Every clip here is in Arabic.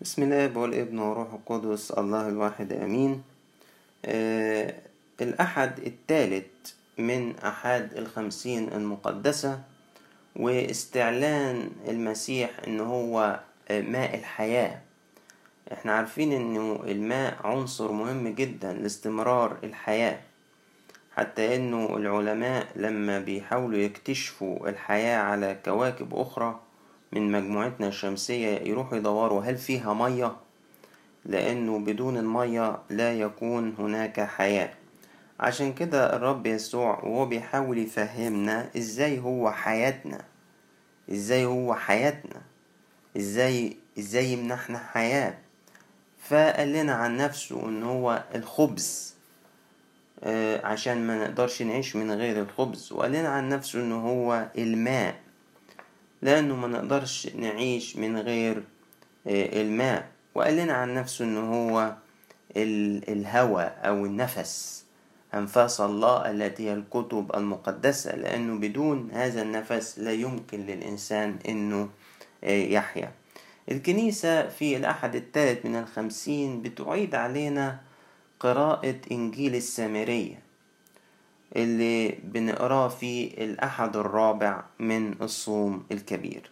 بسم الله والابن وروح القدس الله الواحد آمين. آه الأحد الثالث من احاد الخمسين المقدسة واستعلان المسيح إن هو ماء الحياة. إحنا عارفين انه الماء عنصر مهم جدا لاستمرار الحياة حتى إنه العلماء لما بيحاولوا يكتشفوا الحياة على كواكب أخرى من مجموعتنا الشمسية يروحوا يدوروا هل فيها مية؟ لأنه بدون المية لا يكون هناك حياة. عشان كده الرب يسوع وهو بيحاول يفهمنا إزاي هو حياتنا. إزاي هو حياتنا. إزاي إزاي يمنحنا حياة. فقال لنا عن نفسه إن هو الخبز. آه عشان ما نقدرش نعيش من غير الخبز. وقال لنا عن نفسه ان هو الماء. لأنه ما نقدرش نعيش من غير الماء. وقال لنا عن نفسه إن هو الهوى أو النفس. أنفاس الله التي هي الكتب المقدسة لأنه بدون هذا النفس لا يمكن للإنسان إنه يحيا. الكنيسة في الأحد الثالث من الخمسين بتعيد علينا قراءة إنجيل السامرية. اللي بنقراه في الأحد الرابع من الصوم الكبير.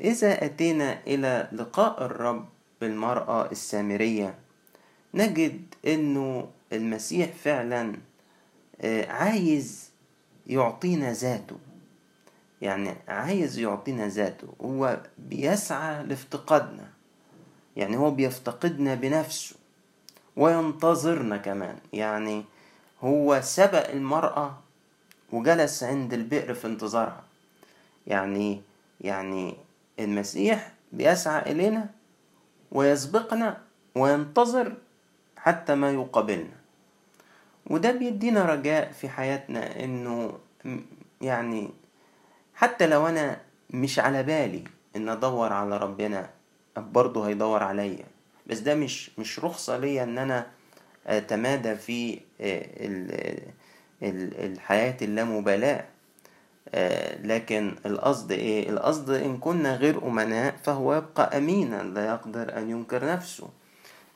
إذا أتينا إلى لقاء الرب بالمرأة السامرية نجد أنه المسيح فعلا عايز يعطينا ذاته. يعني عايز يعطينا ذاته. هو بيسعى لافتقادنا. يعني هو بيفتقدنا بنفسه. وينتظرنا كمان. يعني هو سبق المرأة وجلس عند البئر في انتظارها. يعني يعني المسيح بيسعى إلينا ويسبقنا وينتظر حتى ما يقابلنا. وده بيدينا رجاء في حياتنا إنه يعني حتى لو أنا مش على بالي إن أدور على ربنا برضه هيدور عليا. بس ده مش مش رخصة ليا إن أنا تمادى في الحياة اللامبالاة. لكن القصد إيه؟ القصد إن كنا غير أمناء فهو يبقى أمينا لا يقدر أن ينكر نفسه.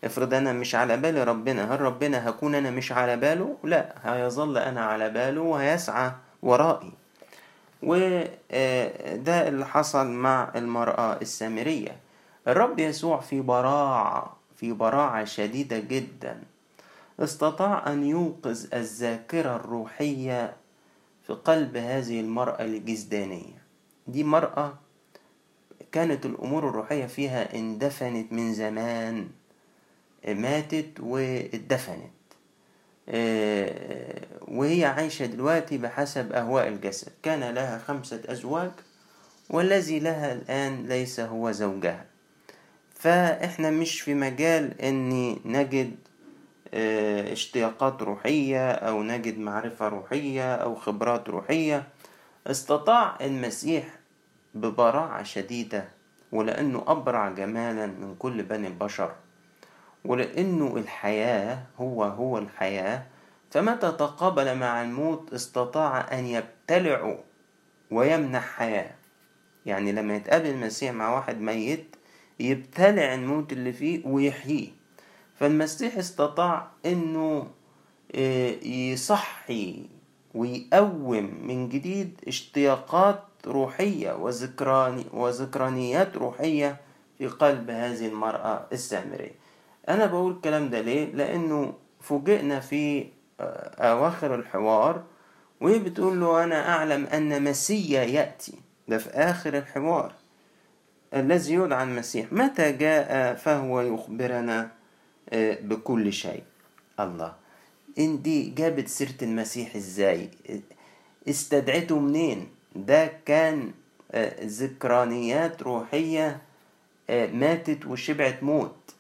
افرض أنا مش على بالي ربنا هل ربنا هكون أنا مش على باله؟ لا هيظل أنا على باله وهيسعى ورائي. وده اللي حصل مع المرأة السامرية. الرب يسوع في براعة في براعة شديدة جدا. استطاع أن يوقظ الذاكرة الروحية في قلب هذه المرأة الجزدانية دي مرأة كانت الأمور الروحية فيها اندفنت من زمان. ماتت واتدفنت وهي عايشة دلوقتي بحسب أهواء الجسد. كان لها خمسة أزواج والذي لها الآن ليس هو زوجها. فإحنا مش في مجال أني نجد اشتياقات روحية أو نجد معرفة روحية أو خبرات روحية. استطاع المسيح ببراعة شديدة ولأنه أبرع جمالا من كل بني البشر. ولأنه الحياة هو هو الحياة. فمتى تقابل مع الموت استطاع أن يبتلعه ويمنح حياة. يعني لما يتقابل المسيح مع واحد ميت يبتلع الموت اللي فيه ويحييه. فالمسيح استطاع إنه يصحي ويقوم من جديد اشتياقات روحية وذكراني وذكرانيات روحية في قلب هذه المرأة السامرية. أنا بقول الكلام ده ليه؟ لأنه فوجئنا في أواخر الحوار وهي بتقول له أنا أعلم أن مسيا يأتي. ده في آخر الحوار. الذي يدعى المسيح. متى جاء فهو يخبرنا؟ بكل شيء. الله. ان دي جابت سيرة المسيح إزاي؟ استدعته منين؟ ده كان ذكرانيات روحية ماتت وشبعت موت.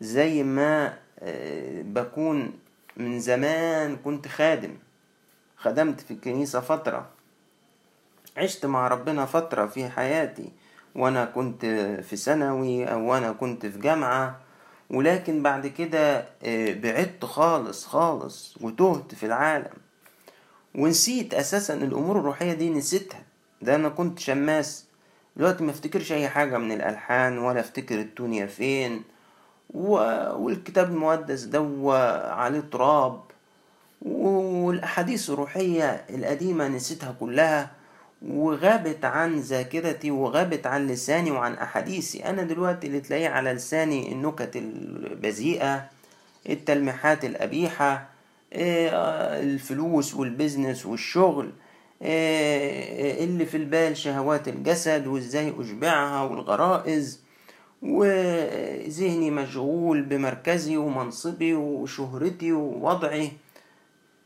زي ما بكون من زمان كنت خادم. خدمت في الكنيسة فترة. عشت مع ربنا فترة في حياتي. وأنا كنت في ثانوي أو وأنا كنت في جامعة. ولكن بعد كده بعدت خالص خالص وتهت في العالم. ونسيت أساسا الأمور الروحية دي نسيتها. ده أنا كنت شماس. دلوقتي ما افتكرش أي حاجة من الألحان ولا افتكر التونيا فين. و... والكتاب المقدس دو عليه تراب. والأحاديث الروحية القديمة نسيتها كلها. وغابت عن ذاكرتي وغابت عن لساني وعن أحاديثي. أنا دلوقتي اللي تلاقيه على لساني النكت البذيئة التلميحات القبيحة آه، الفلوس والبزنس والشغل آه، اللي في البال شهوات الجسد وإزاي أشبعها والغرائز وذهني مشغول بمركزي ومنصبي وشهرتي ووضعي.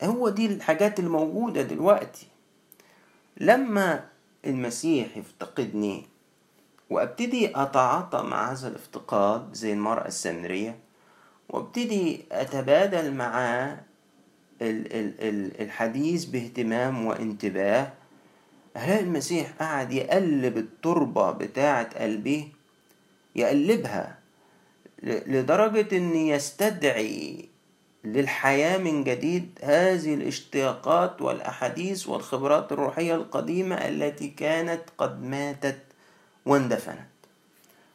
هو دي الحاجات الموجودة دلوقتي. لما المسيح يفتقدني وأبتدي أتعاطى مع هذا الافتقاد زي المرأة السامرية وأبتدي أتبادل معاه الحديث باهتمام وانتباه هلاقي المسيح قاعد يقلب التربة بتاعة قلبي؟ يقلبها لدرجة ان يستدعي للحياة من جديد هذه الاشتياقات والأحاديث والخبرات الروحية القديمة التي كانت قد ماتت واندفنت.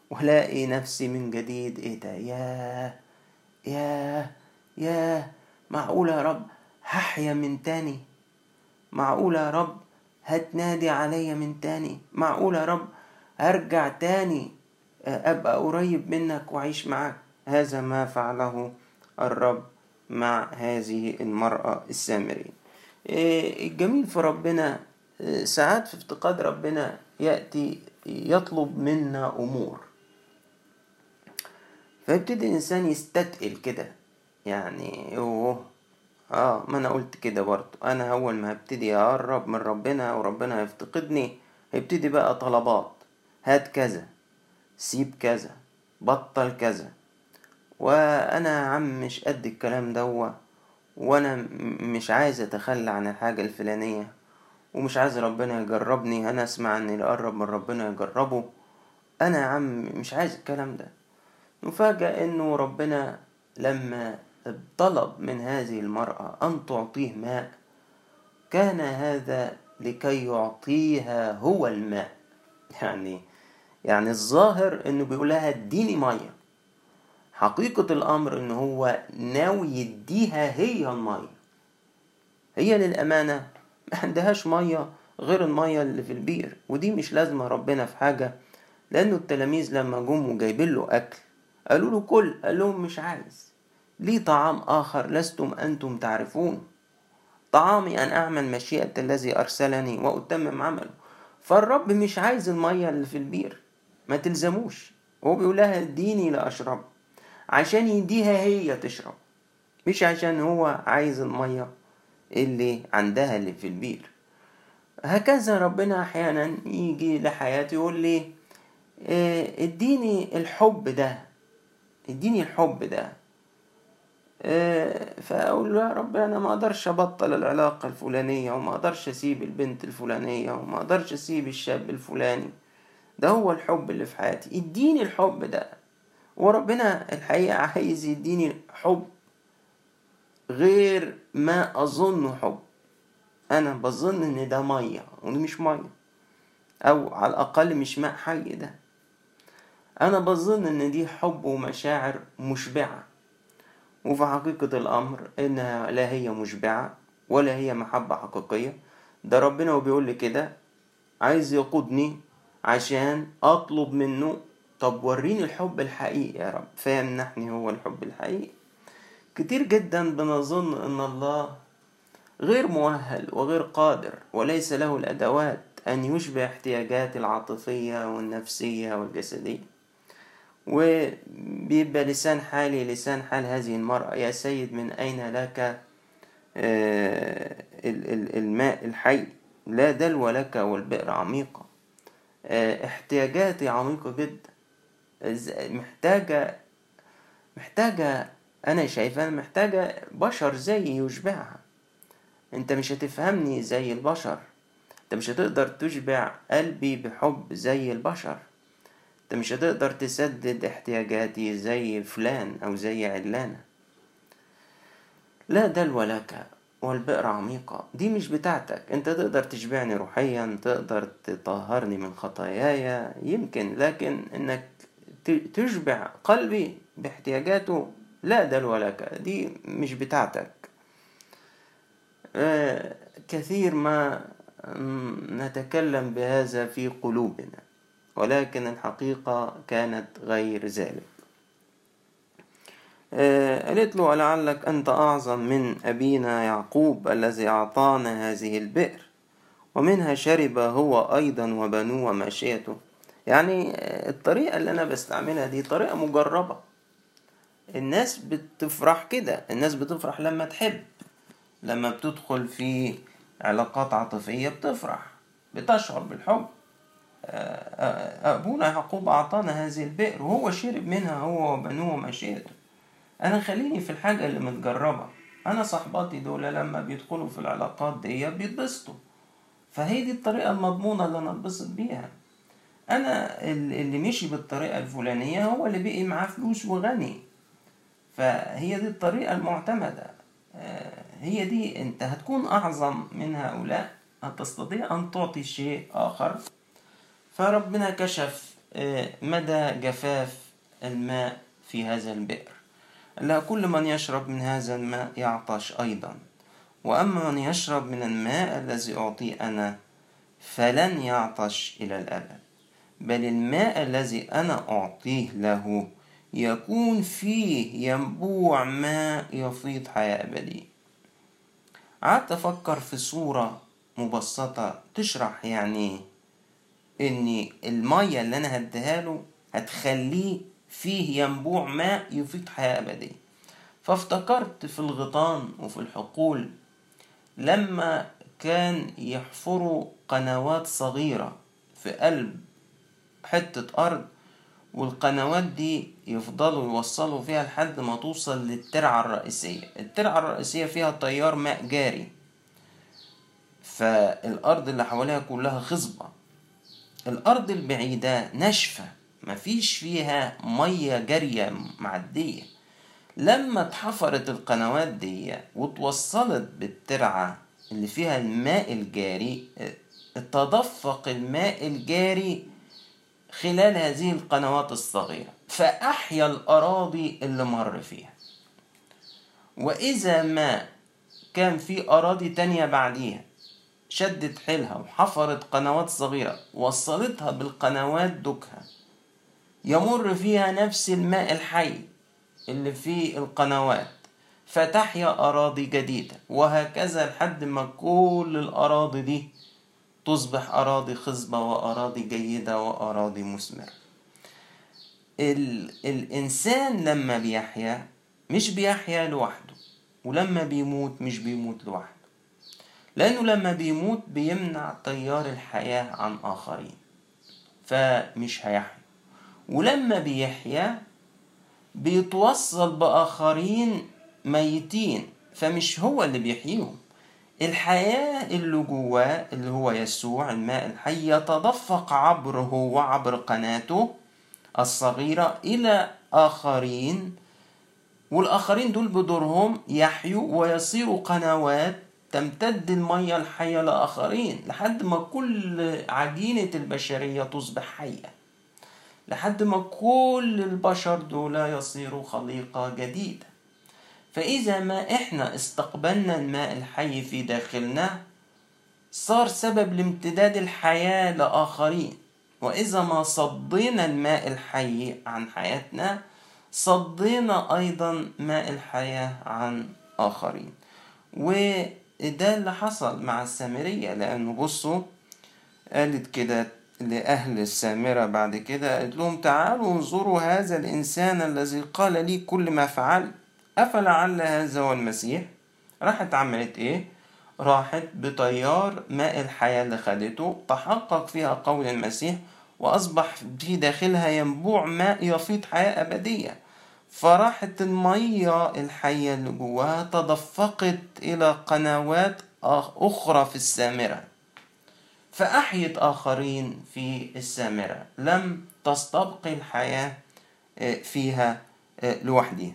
ولاقي نفسي من جديد. إيه ده؟ ياه! ياه! ياه! معقولة يا رب؟ هحيا من تاني. معقولة يا رب؟ هتنادي عليا من تاني. معقولة يا رب؟ هرجع تاني. أبقى قريب منك وأعيش معاك. هذا ما فعله الرب. مع هذه المرأة السامرية إيه، الجميل في ربنا إيه، ساعات في افتقاد ربنا يأتي يطلب منا أمور. فيبتدي الإنسان يستتقل كده يعني أوه آه ما أنا قلت كده برضه. أنا أول ما هبتدي أقرب من ربنا وربنا هيفتقدني هيبتدي بقى طلبات. هات كذا سيب كذا بطل كذا. وأنا يا عم مش قد الكلام دوا وأنا مش عايز أتخلى عن الحاجة الفلانية ومش عايز ربنا يجربني أنا أسمع إن اللي قرب من ربنا يجربه. أنا يا عم مش عايز الكلام ده. نفاجأ إنه ربنا لما طلب من هذه المرأة أن تعطيه ماء كان هذا لكي يعطيها هو الماء. يعني يعني الظاهر إنه بيقول لها اديني مية. حقيقة الأمر إن هو ناوي يديها هي المية. هي للأمانة ما عندهاش مية غير المية اللي في البير ودي مش لازمة ربنا في حاجة لأنه التلاميذ لما جم وجايبين له أكل قالوا له كل قال لهم مش عايز. لي طعام آخر لستم أنتم تعرفون؟ طعامي أن أعمل مشيئة الذي أرسلني وأتمم عمله. فالرب مش عايز المية اللي في البير ما تلزموش. هو بيقول لها اديني لأشرب. عشان يديها هي تشرب. مش عشان هو عايز المية اللي عندها اللي في البير. هكذا ربنا أحيانا يجي لحياتي يقول لي آه، اديني الحب ده اديني الحب ده. آه، فأقول له يا رب أنا ما أقدرش أبطل العلاقة الفلانية وما أقدرش أسيب البنت الفلانية وما أقدرش أسيب الشاب الفلاني. ده هو الحب اللي في حياتي. اديني الحب ده. وربنا الحقيقة عايز يديني حب غير ما أظنه حب. أنا بظن إن ده مية ودي مش مية. أو على الأقل مش ماء حي ده. أنا بظن إن دي حب ومشاعر مشبعة. وفي حقيقة الأمر إنها لا هي مشبعة ولا هي محبة حقيقية. ده ربنا وبيقول لي كده عايز يقودني عشان أطلب منه طب وريني الحب الحقيقي يا رب. فيمنحني هو الحب الحقيقي؟ كتير جدا بنظن إن الله غير مؤهل وغير قادر وليس له الأدوات أن يشبع احتياجاتي العاطفية والنفسية والجسدية. وبيبقى لسان حالي لسان حال هذه المرأة يا سيد من أين لك آه، الماء الحي؟ لا دلو لك والبئر عميقة. آه، احتياجاتي عميقة جدا. محتاجة محتاجة أنا شايفها محتاجة بشر زيي يشبعها. أنت مش هتفهمني زي البشر. أنت مش هتقدر تشبع قلبي بحب زي البشر. أنت مش هتقدر تسدد احتياجاتي زي فلان أو زي علانة. لا دلو لك والبئر عميقة. دي مش بتاعتك. أنت تقدر تشبعني روحيا تقدر تطهرني من خطاياي يمكن لكن إنك تشبع قلبي باحتياجاته. لا دل ولك دي مش بتاعتك. آه، كثير ما نتكلم بهذا في قلوبنا ولكن الحقيقة كانت غير ذلك. آه، قالت له لعلك أنت أعظم من أبينا يعقوب الذي أعطانا هذه البئر ومنها شرب هو أيضا وبنوه وماشيته يعني الطريقة اللي أنا بستعملها دي طريقة مجربة. الناس بتفرح كده. الناس بتفرح لما تحب. لما بتدخل في علاقات عاطفية بتفرح بتشعر بالحب. أبونا يعقوب أعطانا هذه البئر وهو شرب منها هو وبنوه ومشيته أنا خليني في الحاجة اللي متجربة. أنا صحباتي دول لما بيدخلوا في العلاقات دي بيتبسطوا. فهي دي الطريقة المضمونة اللي أنا أتبسط بيها. أنا اللي مشي بالطريقة الفلانية هو اللي بقي معاه فلوس وغني. فهي دي الطريقة المعتمدة. آه، هي دي أنت هتكون أعظم من هؤلاء. هتستطيع أن تعطي شيء آخر. فربنا كشف آه، مدى جفاف الماء في هذا البئر. لا كل من يشرب من هذا الماء يعطش أيضا. وأما من يشرب من الماء الذي أعطيه أنا فلن يعطش إلى الأبد. بل الماء الذي أنا أعطيه له يكون فيه ينبوع ماء يفيض حياة أبدية قعدت أفكر في صورة مبسطة تشرح يعني إن المية اللي أنا هديها له هتخليه فيه ينبوع ماء يفيض حياة أبدية فافتكرت في الغيطان وفي الحقول لما كان يحفروا قنوات صغيرة في قلب حتة أرض والقنوات دي يفضلوا يوصلوا فيها لحد ما توصل للترعة الرئيسية. الترعة الرئيسية فيها تيار ماء جاري. فالأرض اللي حواليها كلها خصبة. الأرض البعيدة ناشفة. مفيش فيها مية جارية معدية. لما اتحفرت القنوات دي وتوصلت بالترعة اللي فيها الماء الجاري تدفق الماء الجاري خلال هذه القنوات الصغيرة فأحيا الأراضي اللي مر فيها. وإذا ما كان في أراضي تانية بعديها شدت حيلها وحفرت قنوات صغيرة وصلتها بالقنوات دوكها يمر فيها نفس الماء الحي اللي في القنوات فتحيا أراضي جديدة وهكذا لحد ما كل الأراضي دي تصبح أراضي خصبة وأراضي جيدة وأراضي مثمرة. ال... الإنسان لما بيحيا مش بيحيا لوحده ولما بيموت مش بيموت لوحده. لأنه لما بيموت بيمنع تيار الحياة عن آخرين فمش هيحيا. ولما بيحيا بيتوصل بآخرين ميتين فمش هو اللي بيحييهم. الحياة اللي جواه اللي هو يسوع الماء الحي يتدفق عبره وعبر قناته الصغيرة إلى آخرين والآخرين دول بدورهم يحيوا ويصيروا قنوات تمتد المية الحية لآخرين لحد ما كل عجينة البشرية تصبح حية لحد ما كل البشر دول يصيروا خليقة جديدة. فإذا ما إحنا استقبلنا الماء الحي في داخلنا صار سبب لامتداد الحياة لآخرين. وإذا ما صدينا الماء الحي عن حياتنا صدينا أيضا ماء الحياة عن آخرين. وده اللي حصل مع السامرية لأنه بصوا قالت كده لأهل السامرة بعد كده قالت لهم تعالوا انظروا هذا الإنسان الذي قال لي كل ما فعلت. أفلعل هذا هو المسيح؟ راحت عملت إيه؟ راحت بطيار ماء الحياة اللي خدته تحقق فيها قول المسيح وأصبح في داخلها ينبوع ماء يفيض حياة أبدية. فراحت المية الحية اللي جواها تدفقت إلى قنوات أخرى في السامرة. فأحيت آخرين في السامرة. لم تستبقي الحياة فيها لوحدها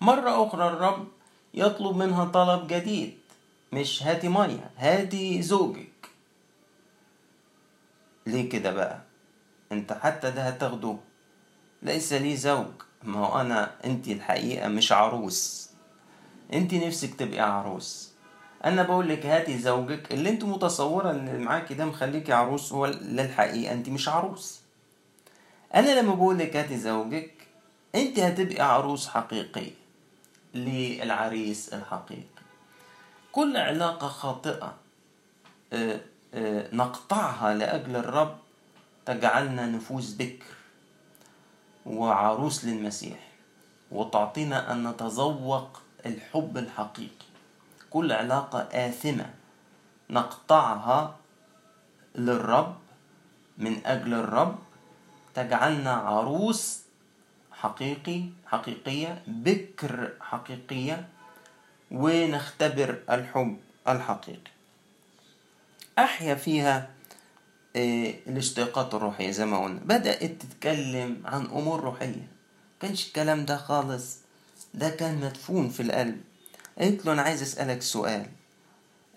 مرة أخرى الرب يطلب منها طلب جديد مش هاتي مية هاتي زوجك. ليه كده بقى؟ أنت حتى ده هتاخده. ليس لي زوج. ما هو أنا انت الحقيقة مش عروس. انت نفسك تبقي عروس. أنا بقول لك هاتي زوجك. اللي أنت متصورة إن معاكي ده مخليكي عروس هو للحقيقة انت مش عروس. أنا لما بقول لك هاتي زوجك انت هتبقي عروس حقيقية. للعريس الحقيقي. كل علاقة خاطئة آه، آه، نقطعها لأجل الرب تجعلنا نفوس بكر وعروس للمسيح وتعطينا أن نتذوق الحب الحقيقي. كل علاقة آثمة نقطعها للرب من أجل الرب تجعلنا عروس حقيقي حقيقية بكر حقيقية ونختبر الحب الحقيقي. أحيا فيها آه، الاشتياقات الروحية زي ما قلنا. بدأت تتكلم عن أمور روحية. كانش الكلام ده خالص. ده كان مدفون في القلب. قلت له أنا عايز أسألك سؤال.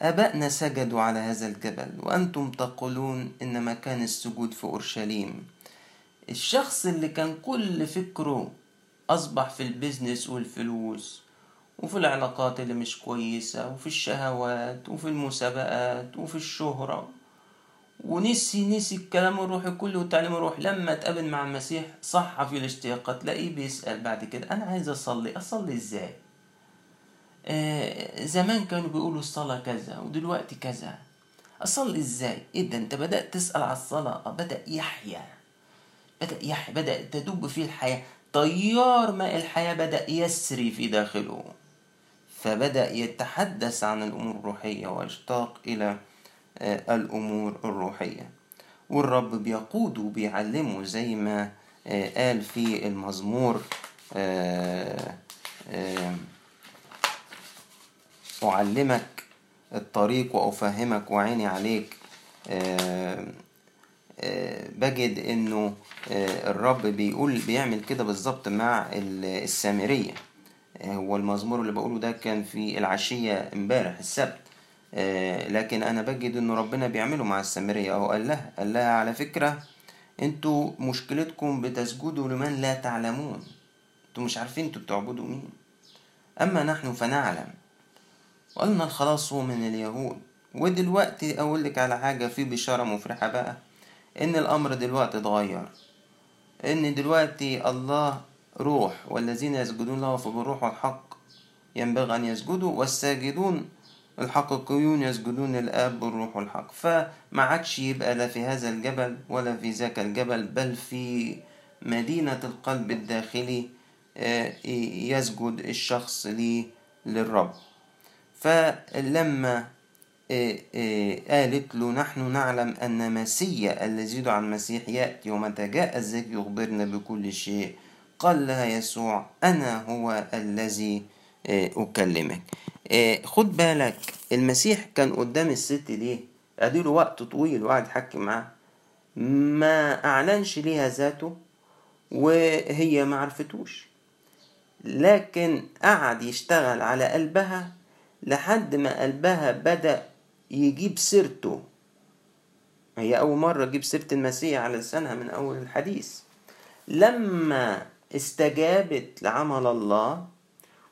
آبائنا سجدوا على هذا الجبل وأنتم تقولون إن مكان السجود في أورشليم الشخص اللي كان كل فكره أصبح في البيزنس والفلوس وفي العلاقات اللي مش كويسة وفي الشهوات وفي المسابقات وفي الشهرة. ونسي نسي الكلام الروحي كله والتعليم الروحي. لما اتقابل مع المسيح صح في الاشتياقات تلاقيه بيسأل بعد كده أنا عايز أصلي أصلي إزاي؟ آه زمان كانوا بيقولوا الصلاة كذا ودلوقتي كذا. أصلي إزاي؟ إيه ده أنت بدأت تسأل على الصلاة؟ بدأ يحيا. بدأ يحيا بدأ تدب فيه الحياة. تيار ماء الحياة بدأ يسري في داخله. فبدأ يتحدث عن الأمور الروحية ويشتاق إلى آه، الأمور الروحية. والرب بيقوده وبيعلمه زي ما آه، قال في المزمور آه، أعلمك الطريق وأفهمك وعيني عليك بجد إنه الرب بيقول بيعمل كده بالظبط مع السامرية. هو المزمور اللي بقوله ده كان في العشية امبارح السبت. آه، لكن أنا بجد ان ربنا بيعمله مع السامرية. أو قال لها قال لها على فكرة أنتوا مشكلتكم بتسجدوا لمن لا تعلمون. أنتوا مش عارفين أنتوا بتعبدوا مين. أما نحن فنعلم. وقلنا الخلاص هو من اليهود. ودلوقتي أقول لك على حاجة في بشارة مفرحة بقى. إن الأمر دلوقتي اتغير. إن دلوقتي الله روح والذين يسجدون له فبالروح والحق. ينبغي أن يسجدوا والساجدون الحقيقيون يسجدون للآب بالروح والحق. فما عادش يبقى لا في هذا الجبل ولا في ذاك الجبل بل في مدينة القلب الداخلي آه، يسجد الشخص للرب. فلما قالت له نحن نعلم أن مسيا الذي يدعى المسيح يأتي ومتى جاء الذكر يخبرنا بكل شيء. قال لها يسوع أنا هو الذي آه، أكلمك. خد بالك المسيح كان قدام الست دي. أديله وقت طويل وقعد يحكي معاه ما أعلنش ليها ذاته وهي ما عرفتوش. لكن قعد يشتغل على قلبها لحد ما قلبها بدأ يجيب سيرته. هي أول مرة تجيب سيرة المسيح على لسانها من أول الحديث. لما استجابت لعمل الله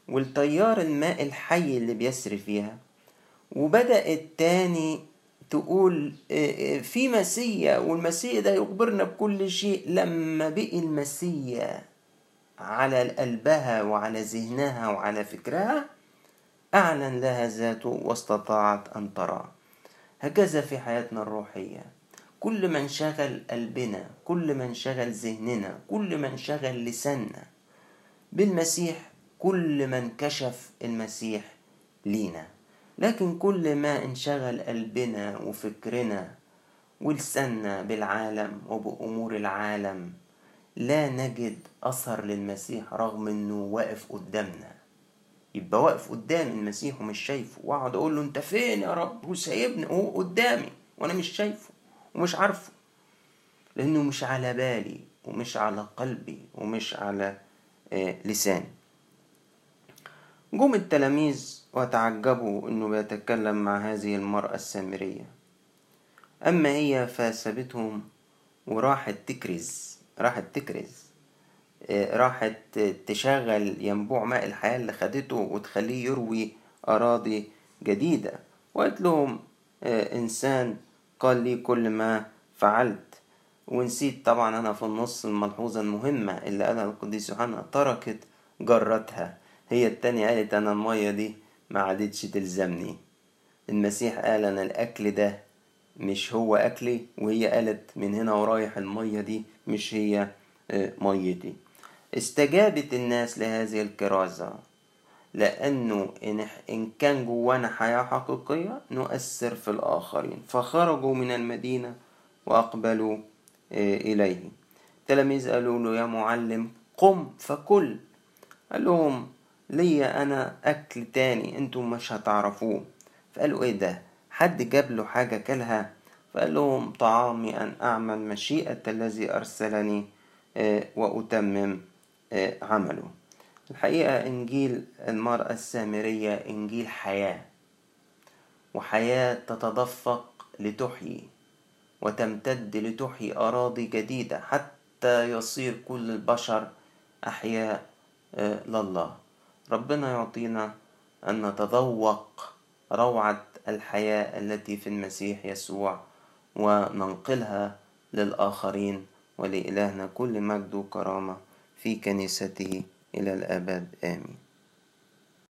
والتيار الماء الحي اللي بيسري فيها وبدأت تاني تقول آه، آه، في مسيا والمسيا ده يخبرنا بكل شيء. لما بقي المسيا على قلبها وعلى ذهنها وعلى فكرها أعلن لها ذاته واستطاعت أن ترى. هكذا في حياتنا الروحية. كل ما انشغل قلبنا كل ما انشغل ذهننا كل ما انشغل لساننا. بالمسيح كل ما انكشف المسيح لينا. لكن كل ما انشغل قلبنا وفكرنا ولساننا بالعالم وبأمور العالم لا نجد أثر للمسيح رغم إنه واقف قدامنا. يبقى واقف قدام المسيح ومش شايفه واقعد أقول له أنت فين يا رب؟ وسايبني هو قدامي وأنا مش شايفه ومش عارفه. لأنه مش على بالي ومش على قلبي ومش على آه، لساني جم التلاميذ وتعجبوا انه بيتكلم مع هذه المرأة السامرية. أما هي فسابتهم وراحت تكرز راحت تكرز. راحت تشغل ينبوع ماء الحياة اللي خدته وتخليه يروي أراضي جديدة. وقالت لهم آه، إنسان قال لي كل ما فعلت. ونسيت طبعا أنا في النص الملحوظة المهمة اللي قالها القديس يوحنا تركت جرتها. هي التانية قالت أنا المية دي ما عادتش تلزمني. المسيح قال أنا الأكل ده مش هو أكلي. وهي قالت من هنا ورايح المية دي مش هي آه، ميتي. استجابت الناس لهذه الكرازة لأنه إن كان جوانا حياة حقيقية نؤثر في الآخرين. فخرجوا من المدينة وأقبلوا آه، إليه. التلاميذ قالوا له يا معلم قم فكل. قال لهم ليا أنا أكل تاني أنتم مش هتعرفوه. فقالوا إيه ده؟ حد جاب له حاجة كلها فقال لهم طعامي أن أعمل مشيئة الذي أرسلني آه، وأتمم. عمله. الحقيقة إنجيل المرأة السامرية إنجيل حياة وحياة تتدفق لتحيي وتمتد لتحيي أراضي جديدة حتى يصير كل البشر أحياء آه، لله. ربنا يعطينا أن نتذوق روعة الحياة التي في المسيح يسوع وننقلها للآخرين ولإلهنا كل مجد وكرامة. في كنيسته إلى الأبد. آمين.